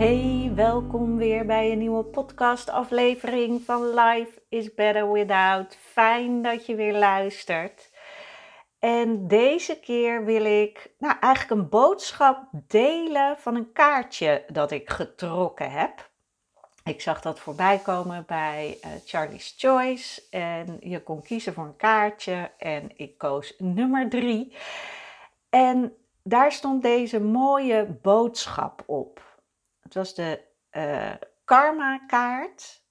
Hey, welkom weer bij een nieuwe podcastaflevering van Life is Better Without. Fijn dat je weer luistert. En deze keer wil ik nou, eigenlijk een boodschap delen van een kaartje dat ik getrokken heb. Ik zag dat voorbij komen bij uh, Charlie's Choice en je kon kiezen voor een kaartje en ik koos nummer drie. En daar stond deze mooie boodschap op. Het was de uh, karma-kaart.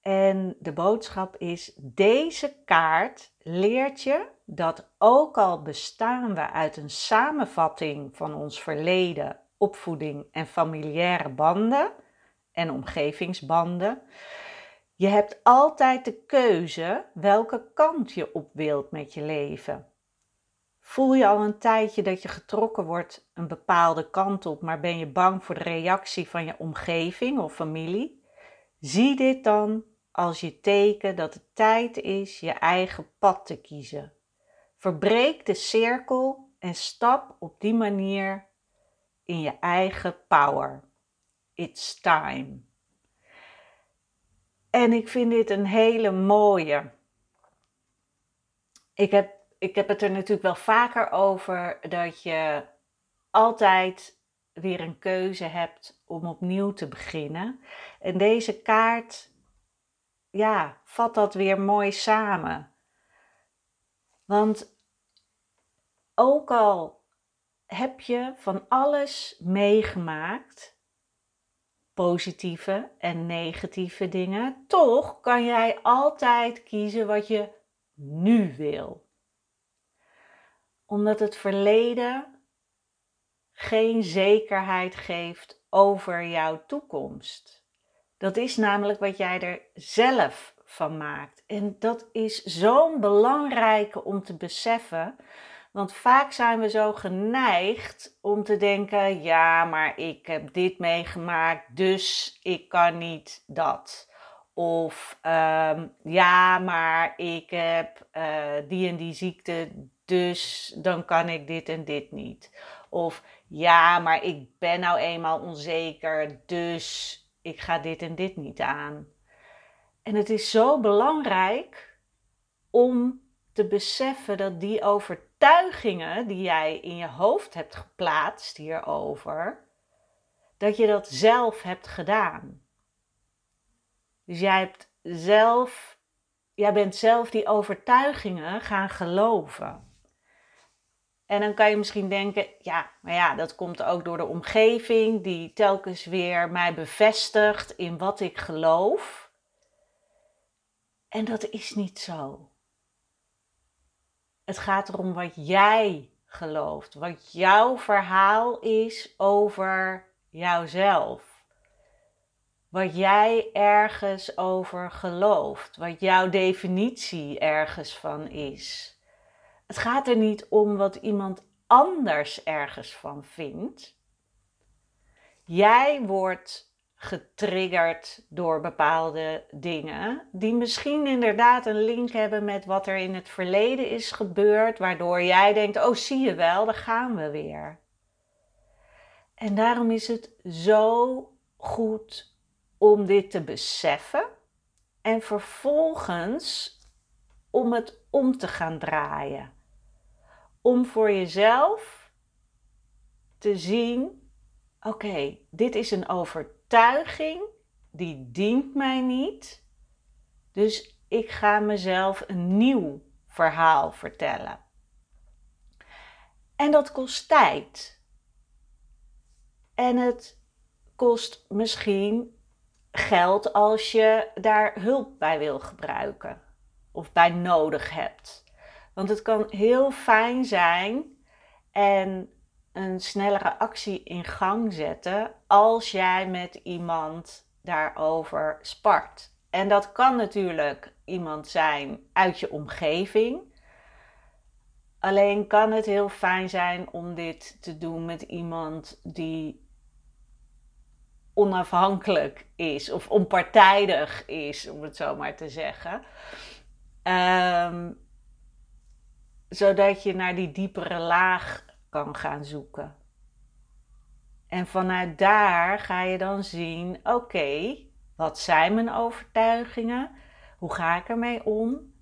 En de boodschap is: deze kaart leert je dat ook al bestaan we uit een samenvatting van ons verleden, opvoeding en familiaire banden en omgevingsbanden, je hebt altijd de keuze welke kant je op wilt met je leven. Voel je al een tijdje dat je getrokken wordt een bepaalde kant op, maar ben je bang voor de reactie van je omgeving of familie? Zie dit dan als je teken dat het tijd is je eigen pad te kiezen. Verbreek de cirkel en stap op die manier in je eigen power. It's time. En ik vind dit een hele mooie. Ik heb ik heb het er natuurlijk wel vaker over dat je altijd weer een keuze hebt om opnieuw te beginnen. En deze kaart, ja, vat dat weer mooi samen. Want ook al heb je van alles meegemaakt, positieve en negatieve dingen, toch kan jij altijd kiezen wat je nu wil omdat het verleden geen zekerheid geeft over jouw toekomst. Dat is namelijk wat jij er zelf van maakt. En dat is zo'n belangrijke om te beseffen. Want vaak zijn we zo geneigd om te denken: ja, maar ik heb dit meegemaakt, dus ik kan niet dat. Of um, ja, maar ik heb uh, die en die ziekte, dus dan kan ik dit en dit niet. Of ja, maar ik ben nou eenmaal onzeker, dus ik ga dit en dit niet aan. En het is zo belangrijk om te beseffen dat die overtuigingen die jij in je hoofd hebt geplaatst hierover, dat je dat zelf hebt gedaan. Dus jij hebt zelf, jij bent zelf die overtuigingen gaan geloven. En dan kan je misschien denken, ja, maar ja, dat komt ook door de omgeving die telkens weer mij bevestigt in wat ik geloof. En dat is niet zo. Het gaat erom wat jij gelooft, wat jouw verhaal is over jouzelf. Wat jij ergens over gelooft, wat jouw definitie ergens van is. Het gaat er niet om wat iemand anders ergens van vindt. Jij wordt getriggerd door bepaalde dingen die misschien inderdaad een link hebben met wat er in het verleden is gebeurd, waardoor jij denkt: "Oh, zie je wel, daar gaan we weer." En daarom is het zo goed om dit te beseffen en vervolgens om het om te gaan draaien om voor jezelf te zien: oké, dit is een overtuiging die dient mij niet. Dus ik ga mezelf een nieuw verhaal vertellen. En dat kost tijd. En het kost misschien geld als je daar hulp bij wil gebruiken of bij nodig hebt. Want het kan heel fijn zijn en een snellere actie in gang zetten als jij met iemand daarover spart. En dat kan natuurlijk iemand zijn uit je omgeving. Alleen kan het heel fijn zijn om dit te doen met iemand die onafhankelijk is of onpartijdig is, om het zo maar te zeggen. Ehm, zodat je naar die diepere laag kan gaan zoeken. En vanuit daar ga je dan zien: oké, wat zijn mijn overtuigingen? Hoe ga ik ermee om?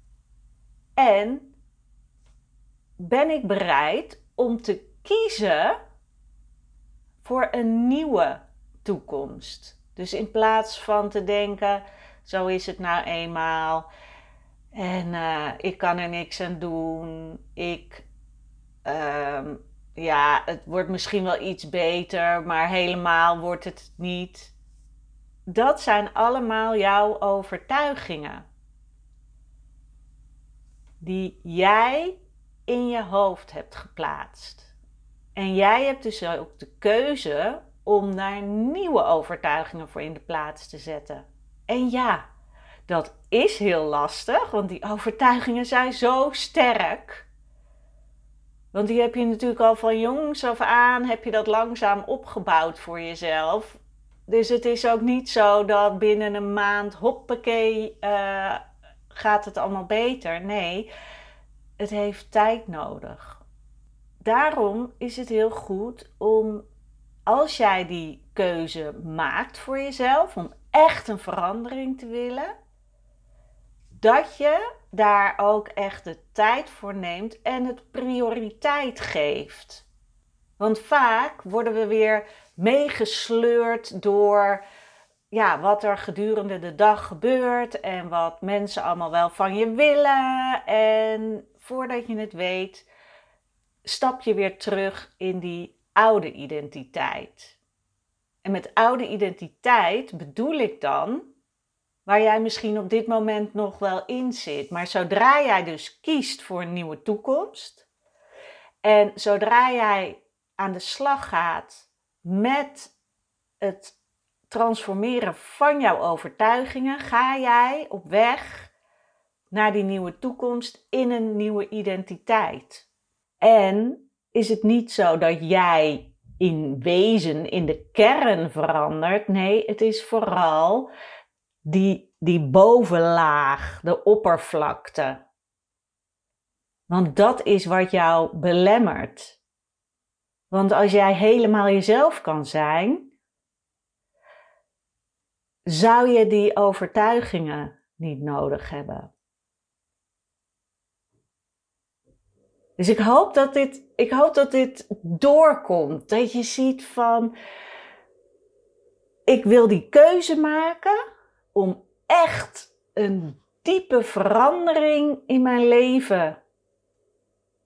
En ben ik bereid om te kiezen voor een nieuwe toekomst? Dus in plaats van te denken: zo is het nou eenmaal. En uh, ik kan er niks aan doen. Ik, uh, ja, het wordt misschien wel iets beter, maar helemaal wordt het niet. Dat zijn allemaal jouw overtuigingen. Die jij in je hoofd hebt geplaatst. En jij hebt dus ook de keuze om daar nieuwe overtuigingen voor in de plaats te zetten. En ja, dat is heel lastig, want die overtuigingen zijn zo sterk. Want die heb je natuurlijk al van jongs af aan, heb je dat langzaam opgebouwd voor jezelf. Dus het is ook niet zo dat binnen een maand, hoppakee, uh, gaat het allemaal beter. Nee, het heeft tijd nodig. Daarom is het heel goed om, als jij die keuze maakt voor jezelf, om echt een verandering te willen, dat je daar ook echt de tijd voor neemt en het prioriteit geeft. Want vaak worden we weer meegesleurd door ja, wat er gedurende de dag gebeurt en wat mensen allemaal wel van je willen. En voordat je het weet, stap je weer terug in die oude identiteit. En met oude identiteit bedoel ik dan waar jij misschien op dit moment nog wel in zit. Maar zodra jij dus kiest voor een nieuwe toekomst en zodra jij aan de slag gaat met het transformeren van jouw overtuigingen, ga jij op weg naar die nieuwe toekomst in een nieuwe identiteit. En is het niet zo dat jij in wezen, in de kern verandert? Nee, het is vooral die, die bovenlaag, de oppervlakte. Want dat is wat jou belemmert. Want als jij helemaal jezelf kan zijn, zou je die overtuigingen niet nodig hebben. Dus ik hoop dat dit, ik hoop dat dit doorkomt. Dat je ziet van, ik wil die keuze maken om echt een diepe verandering in mijn leven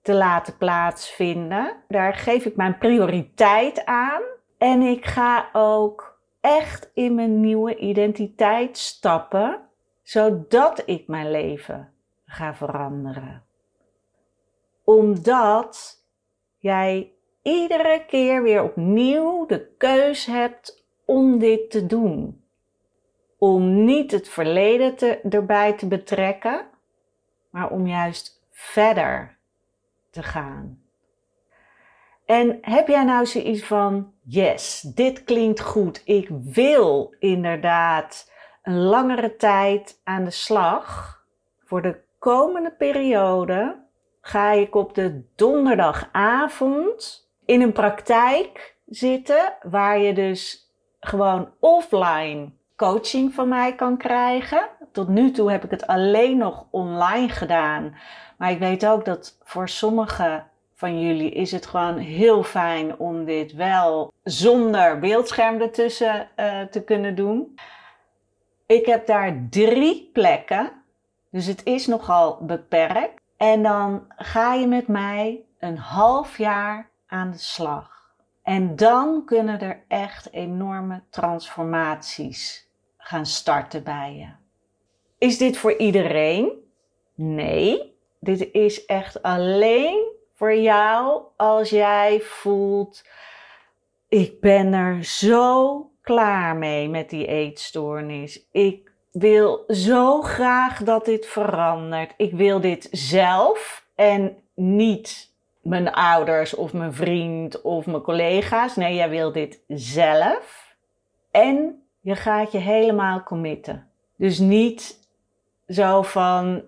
te laten plaatsvinden. Daar geef ik mijn prioriteit aan. En ik ga ook echt in mijn nieuwe identiteit stappen, zodat ik mijn leven ga veranderen. Omdat jij iedere keer weer opnieuw de keus hebt om dit te doen om niet het verleden te, erbij te betrekken, maar om juist verder te gaan. En heb jij nou zoiets van, yes, dit klinkt goed, ik wil inderdaad een langere tijd aan de slag. Voor de komende periode ga ik op de donderdagavond in een praktijk zitten waar je dus gewoon offline coaching van mij kan krijgen. Tot nu toe heb ik het alleen nog online gedaan. Maar ik weet ook dat voor sommigen van jullie is het gewoon heel fijn om dit wel zonder beeldscherm ertussen uh, te kunnen doen. Ik heb daar drie plekken, dus het is nogal beperkt. En dan ga je met mij een half jaar aan de slag. En dan kunnen er echt enorme transformaties gaan starten bij je. Is dit voor iedereen? Nee, dit is echt alleen voor jou als jij voelt: ik ben er zo klaar mee met die eetstoornis. Ik wil zo graag dat dit verandert. Ik wil dit zelf en niet mijn ouders of mijn vriend of mijn collega's. Nee, jij wil dit zelf. En je gaat je helemaal committen. Dus niet zo van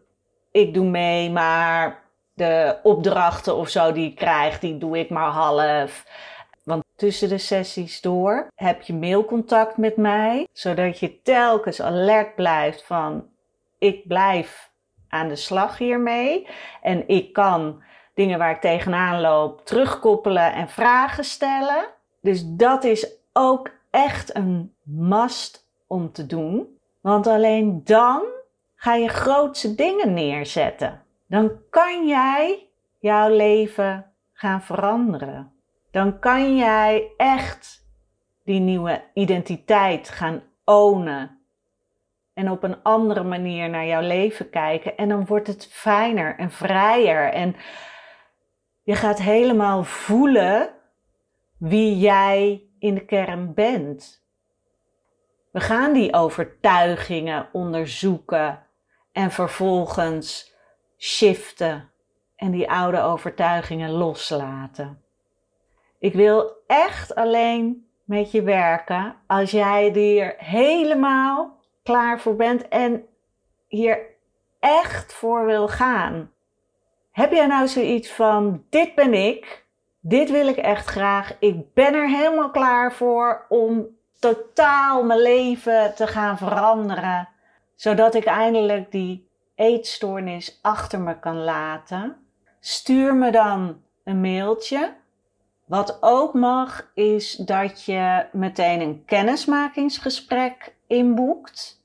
ik doe mee, maar de opdrachten of zo die ik krijg, die doe ik maar half. Want tussen de sessies door heb je mailcontact met mij, zodat je telkens alert blijft van ik blijf aan de slag hiermee en ik kan dingen waar ik tegenaan loop terugkoppelen en vragen stellen. Dus dat is ook echt een must om te doen, want alleen dan ga je grootse dingen neerzetten. Dan kan jij jouw leven gaan veranderen dan kan jij echt die nieuwe identiteit gaan ownen. En op een andere manier naar jouw leven kijken. En dan wordt het fijner en vrijer. En je gaat helemaal voelen wie jij in de kern bent. We gaan die overtuigingen onderzoeken en vervolgens shiften en die oude overtuigingen loslaten. Ik wil echt alleen met je werken als jij er helemaal klaar voor bent en hier echt voor wil gaan. Heb jij nou zoiets van: dit ben ik, dit wil ik echt graag, ik ben er helemaal klaar voor om totaal mijn leven te gaan veranderen, zodat ik eindelijk die eetstoornis achter me kan laten? Stuur me dan een mailtje wat ook mag, is dat je meteen een kennismakingsgesprek inboekt.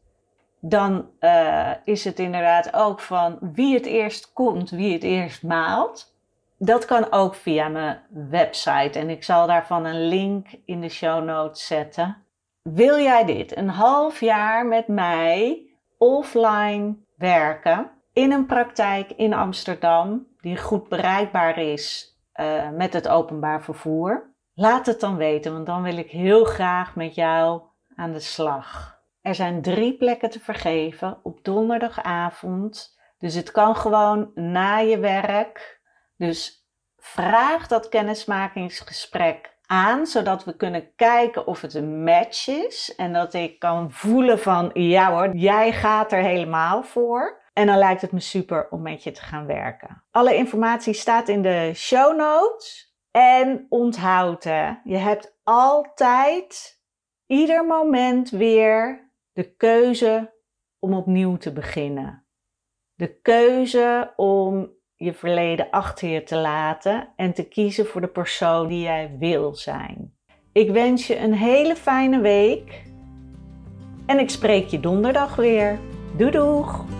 Dan uh, is het inderdaad ook van wie het eerst komt, wie het eerst maalt. Dat kan ook via mijn website en ik zal daarvan een link in de show notes zetten. Wil jij dit een half jaar met mij offline werken in een praktijk in Amsterdam die goed bereikbaar is uh, met het openbaar vervoer? Laat het dan weten, want dan wil ik heel graag met jou aan de slag. Er zijn drie plekken te vergeven op donderdagavond. Dus het kan gewoon na je werk. Dus vraag dat kennismakingsgesprek aan, zodat we kunnen kijken of het een match is. En dat ik kan voelen van, ja hoor, jij gaat er helemaal voor. En dan lijkt het me super om met je te gaan werken. Alle informatie staat in de show notes. En onthoud hè, je hebt altijd, ieder moment weer de keuze om opnieuw te beginnen. De keuze om je verleden achter je te laten en te kiezen voor de persoon die jij wil zijn. Ik wens je een hele fijne week en ik spreek je donderdag weer. Doei doeg!